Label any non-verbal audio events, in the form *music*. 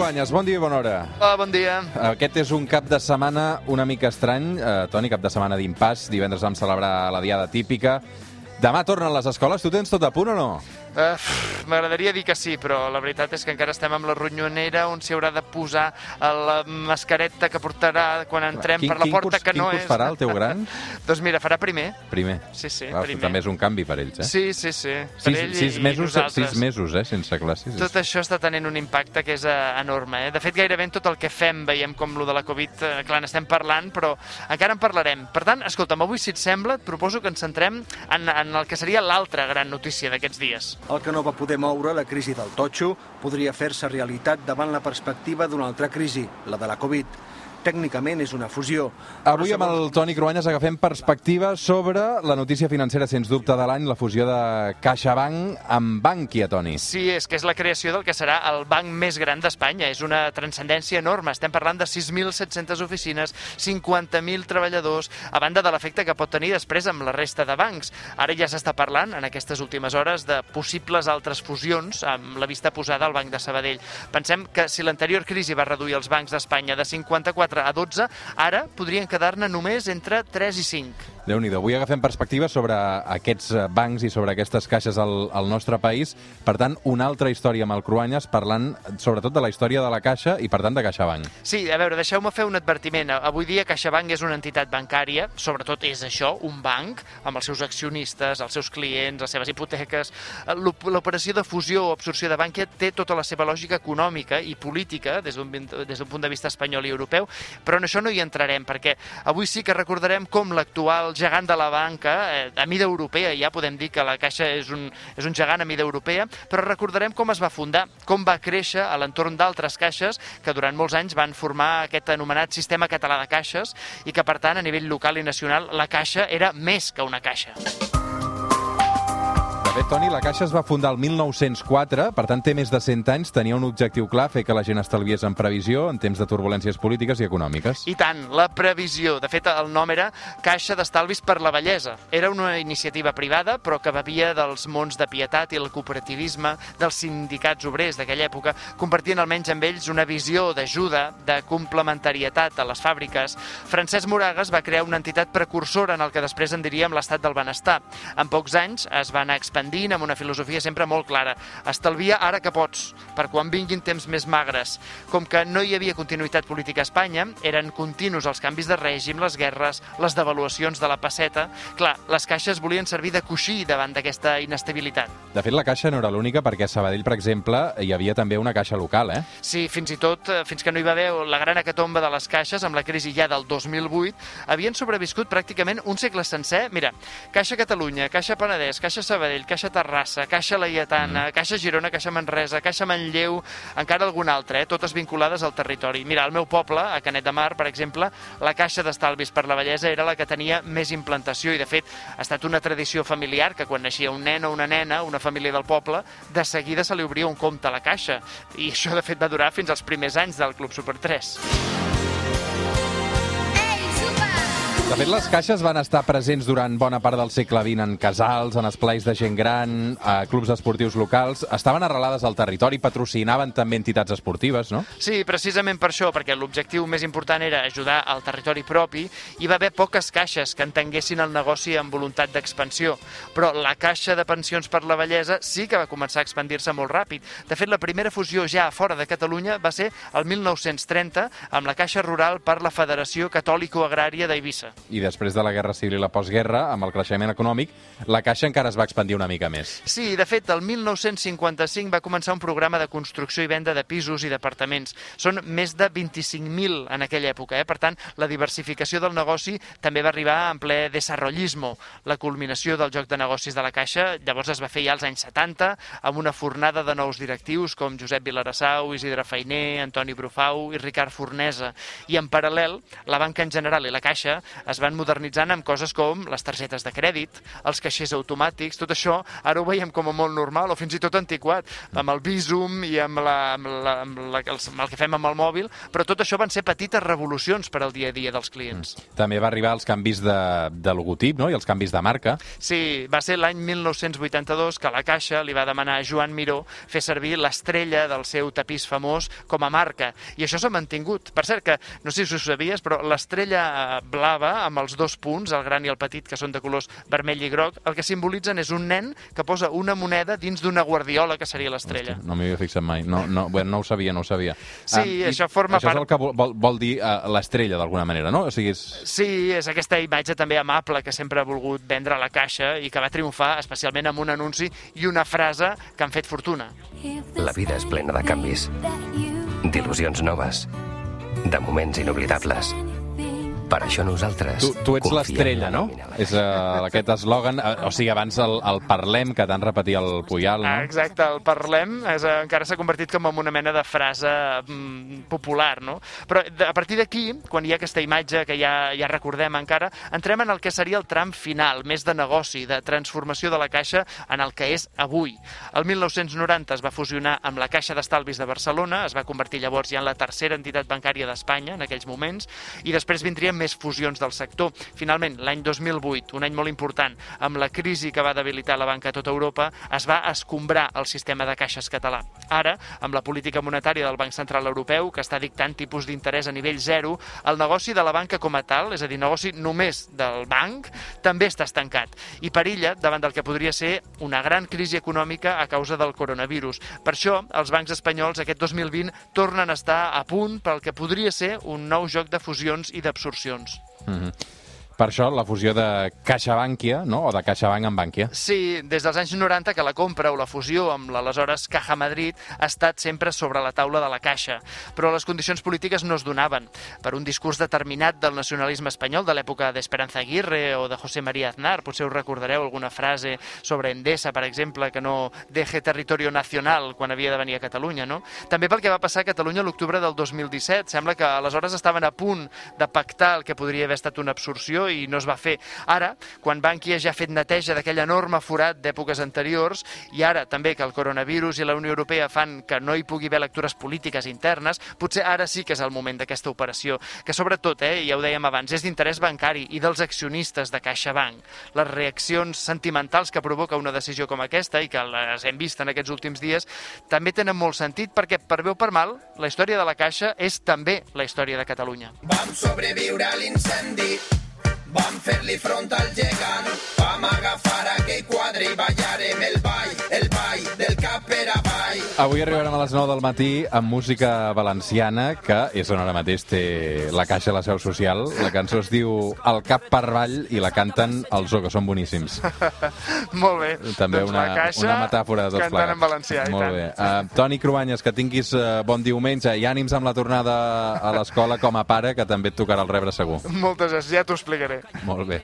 Cruanyes, bon dia i bona hora. Hola, bon dia. Aquest és un cap de setmana una mica estrany. Eh, Toni, cap de setmana d'impàs. Divendres vam celebrar la diada típica. Demà tornen les escoles. Tu tens tot a punt o no? Uh, M'agradaria dir que sí, però la veritat és que encara estem amb la ronyonera on s'hi haurà de posar la mascareta que portarà quan entrem quin, per la porta curs, que no quin és... curs farà el teu gran? *laughs* doncs mira, farà primer. Primer. Sí, sí, Clar, primer. També és un canvi per ells, eh? Sí, sí, sí. Per Sis, ell sis, i, mesos, i nosaltres. sis mesos, eh, sense classes. Tot això està tenint un impacte que és eh, enorme. Eh? De fet, gairebé en tot el que fem veiem com lo de la Covid, eh, clar, n'estem parlant, però encara en parlarem. Per tant, escolta'm, avui, si et sembla, et proposo que ens centrem en, en el que seria l'altra gran notícia d'aquests dies. El que no va poder moure la crisi del totxo podria fer-se realitat davant la perspectiva d'una altra crisi, la de la Covid. Tècnicament és una fusió. Avui amb el Toni Cruanyes agafem perspectiva sobre la notícia financera, sens dubte, de l'any, la fusió de CaixaBank amb Bankia, Toni. Sí, és que és la creació del que serà el banc més gran d'Espanya. És una transcendència enorme. Estem parlant de 6.700 oficines, 50.000 treballadors, a banda de l'efecte que pot tenir després amb la resta de bancs. Ara ja s'està parlant, en aquestes últimes hores, de possibles altres fusions amb la vista posada al Banc de Sabadell. Pensem que si l'anterior crisi va reduir els bancs d'Espanya de 54 a 12, ara podrien quedar-ne només entre 3 i 5. Déu nhi Avui agafem perspectiva sobre aquests eh, bancs i sobre aquestes caixes al, al nostre país. Per tant, una altra història amb el Cruanyes, parlant sobretot de la història de la Caixa i, per tant, de CaixaBank. Sí, a veure, deixeu-me fer un advertiment. Avui dia CaixaBank és una entitat bancària, sobretot és això, un banc, amb els seus accionistes, els seus clients, les seves hipoteques. L'operació de fusió o absorció de Bankia té tota la seva lògica econòmica i política des d'un punt de vista espanyol i europeu, però en això no hi entrarem, perquè avui sí que recordarem com l'actual gegant de la banca, eh, a mida europea, ja podem dir que la Caixa és un, és un gegant a mida europea, però recordarem com es va fundar, com va créixer a l'entorn d'altres caixes que durant molts anys van formar aquest anomenat sistema català de caixes i que, per tant, a nivell local i nacional, la Caixa era més que una caixa. Toni, la Caixa es va fundar el 1904, per tant té més de 100 anys, tenia un objectiu clar, fer que la gent estalviés en previsió en temps de turbulències polítiques i econòmiques. I tant, la previsió. De fet, el nom era Caixa d'Estalvis per la Bellesa. Era una iniciativa privada, però que bevia dels mons de pietat i el cooperativisme dels sindicats obrers d'aquella època, compartint almenys amb ells una visió d'ajuda, de complementarietat a les fàbriques. Francesc Moragas va crear una entitat precursora en el que després en diríem l'estat del benestar. En pocs anys es va anar expandint amb una filosofia sempre molt clara. Estalvia ara que pots, per quan vinguin temps més magres. Com que no hi havia continuïtat política a Espanya, eren continus els canvis de règim, les guerres, les devaluacions de la passeta. Clar, les caixes volien servir de coixí davant d'aquesta inestabilitat. De fet, la Caixa no era l'única, perquè a Sabadell, per exemple, hi havia també una caixa local, eh? Sí, fins i tot, eh, fins que no hi va haver la gran hecatomba de les caixes, amb la crisi ja del 2008, havien sobreviscut pràcticament un segle sencer. Mira, Caixa Catalunya, Caixa Penedès, Caixa Sabadell, Caixa Terrassa, Caixa Laietana, mm. Caixa Girona, Caixa Manresa, Caixa Manlleu, encara alguna altra, eh? totes vinculades al territori. Mira, al meu poble, a Canet de Mar, per exemple, la Caixa d'Estalvis per la Bellesa era la que tenia més implantació i, de fet, ha estat una tradició familiar que quan naixia un nen o una nena, una família del poble, de seguida se li obria un compte a la Caixa. I això, de fet, va durar fins als primers anys del Club Super 3. De fet, les caixes van estar presents durant bona part del segle XX en casals, en esplais de gent gran, a clubs esportius locals. Estaven arrelades al territori, patrocinaven també entitats esportives, no? Sí, precisament per això, perquè l'objectiu més important era ajudar al territori propi, hi va haver poques caixes que entenguessin el negoci amb voluntat d'expansió. Però la Caixa de Pensions per la Bellesa sí que va començar a expandir-se molt ràpid. De fet, la primera fusió ja fora de Catalunya va ser el 1930 amb la Caixa Rural per la Federació Catòlico-Agrària d'Eivissa. I després de la Guerra Civil i la postguerra, amb el creixement econòmic, la Caixa encara es va expandir una mica més. Sí, de fet, el 1955 va començar un programa de construcció i venda de pisos i d'apartaments. Són més de 25.000 en aquella època, eh? per tant, la diversificació del negoci també va arribar en ple desarrollismo. La culminació del joc de negocis de la Caixa llavors es va fer ja als anys 70, amb una fornada de nous directius com Josep Vilarassau, Isidre Feiner, Antoni Brufau i Ricard Fornesa. I en paral·lel, la banca en general i la Caixa es van modernitzant amb coses com les targetes de crèdit, els caixers automàtics, tot això ara ho veiem com a molt normal o fins i tot antiquat, amb el Visum i amb, la, amb, la, amb, la, amb el que fem amb el mòbil, però tot això van ser petites revolucions per al dia a dia dels clients. Mm. També va arribar els canvis de, de logotip no? i els canvis de marca. Sí, va ser l'any 1982 que la Caixa li va demanar a Joan Miró fer servir l'estrella del seu tapís famós com a marca, i això s'ha mantingut. Per cert que, no sé si ho sabies, però l'estrella blava amb els dos punts, el gran i el petit, que són de colors vermell i groc, el que simbolitzen és un nen que posa una moneda dins d'una guardiola, que seria l'estrella. No m'hi havia fixat mai. No, no, bueno, no ho sabia, no ho sabia. Sí, um, això forma això part... Això és el que vol, vol, vol dir uh, l'estrella, d'alguna manera, no? O sigui, és... Sí, és aquesta imatge també amable que sempre ha volgut vendre a la caixa i que va triomfar especialment amb un anunci i una frase que han fet fortuna. La vida és plena de canvis, d'il·lusions noves, de moments inoblidables. Per això nosaltres... Tu, tu ets l'estrella, no? És uh, aquest eslògan, uh, o sigui, abans el, el parlem, que tant repetia el Puyal, no? Ah, exacte, el parlem és, uh, encara s'ha convertit com en una mena de frase mm, popular, no? Però a partir d'aquí, quan hi ha aquesta imatge que ja, ja recordem encara, entrem en el que seria el tram final, més de negoci, de transformació de la Caixa en el que és avui. El 1990 es va fusionar amb la Caixa d'Estalvis de Barcelona, es va convertir llavors ja en la tercera entitat bancària d'Espanya en aquells moments, i després vindrien més fusions del sector. Finalment, l'any 2008, un any molt important, amb la crisi que va debilitar la banca a tota Europa, es va escombrar el sistema de caixes català. Ara, amb la política monetària del Banc Central Europeu, que està dictant tipus d'interès a nivell zero, el negoci de la banca com a tal, és a dir, negoci només del banc, també està estancat i perilla davant del que podria ser una gran crisi econòmica a causa del coronavirus. Per això, els bancs espanyols aquest 2020 tornen a estar a punt pel que podria ser un nou joc de fusions i d'absorcions Mm -hmm. Per això, la fusió de CaixaBankia, no? o de CaixaBank amb Bankia. Sí, des dels anys 90 que la compra o la fusió amb l'aleshores Caja Madrid ha estat sempre sobre la taula de la Caixa, però les condicions polítiques no es donaven. Per un discurs determinat del nacionalisme espanyol de l'època d'Esperanza Aguirre o de José María Aznar, potser us recordareu alguna frase sobre Endesa, per exemple, que no deje territorio nacional quan havia de venir a Catalunya, no? També pel que va passar a Catalunya l'octubre del 2017. Sembla que aleshores estaven a punt de pactar el que podria haver estat una absorció i no es va fer. Ara, quan Bankia ja ha fet neteja d'aquell enorme forat d'èpoques anteriors i ara també que el coronavirus i la Unió Europea fan que no hi pugui haver lectures polítiques internes, potser ara sí que és el moment d'aquesta operació, que sobretot, eh, ja ho dèiem abans, és d'interès bancari i dels accionistes de CaixaBank. Les reaccions sentimentals que provoca una decisió com aquesta i que les hem vist en aquests últims dies també tenen molt sentit perquè, per bé o per mal, la història de la Caixa és també la història de Catalunya. Vam sobreviure a l'incendi Vam fer-li front al gegant, vam agafar aquell quadre i ballarem el ball, Avui arribarem a les 9 del matí amb música valenciana, que és on ara mateix té la caixa a la seu social. La cançó es diu El cap per avall i la canten els O, que són boníssims. Molt bé. També doncs una, caixa, una metàfora de tots plegats. en valencià, Molt i tant. bé. Uh, Toni Cruanyes, que tinguis uh, bon diumenge i ànims amb la tornada a l'escola com a pare, que també et tocarà el rebre segur. Moltes gràcies, ja t'ho explicaré. Molt bé.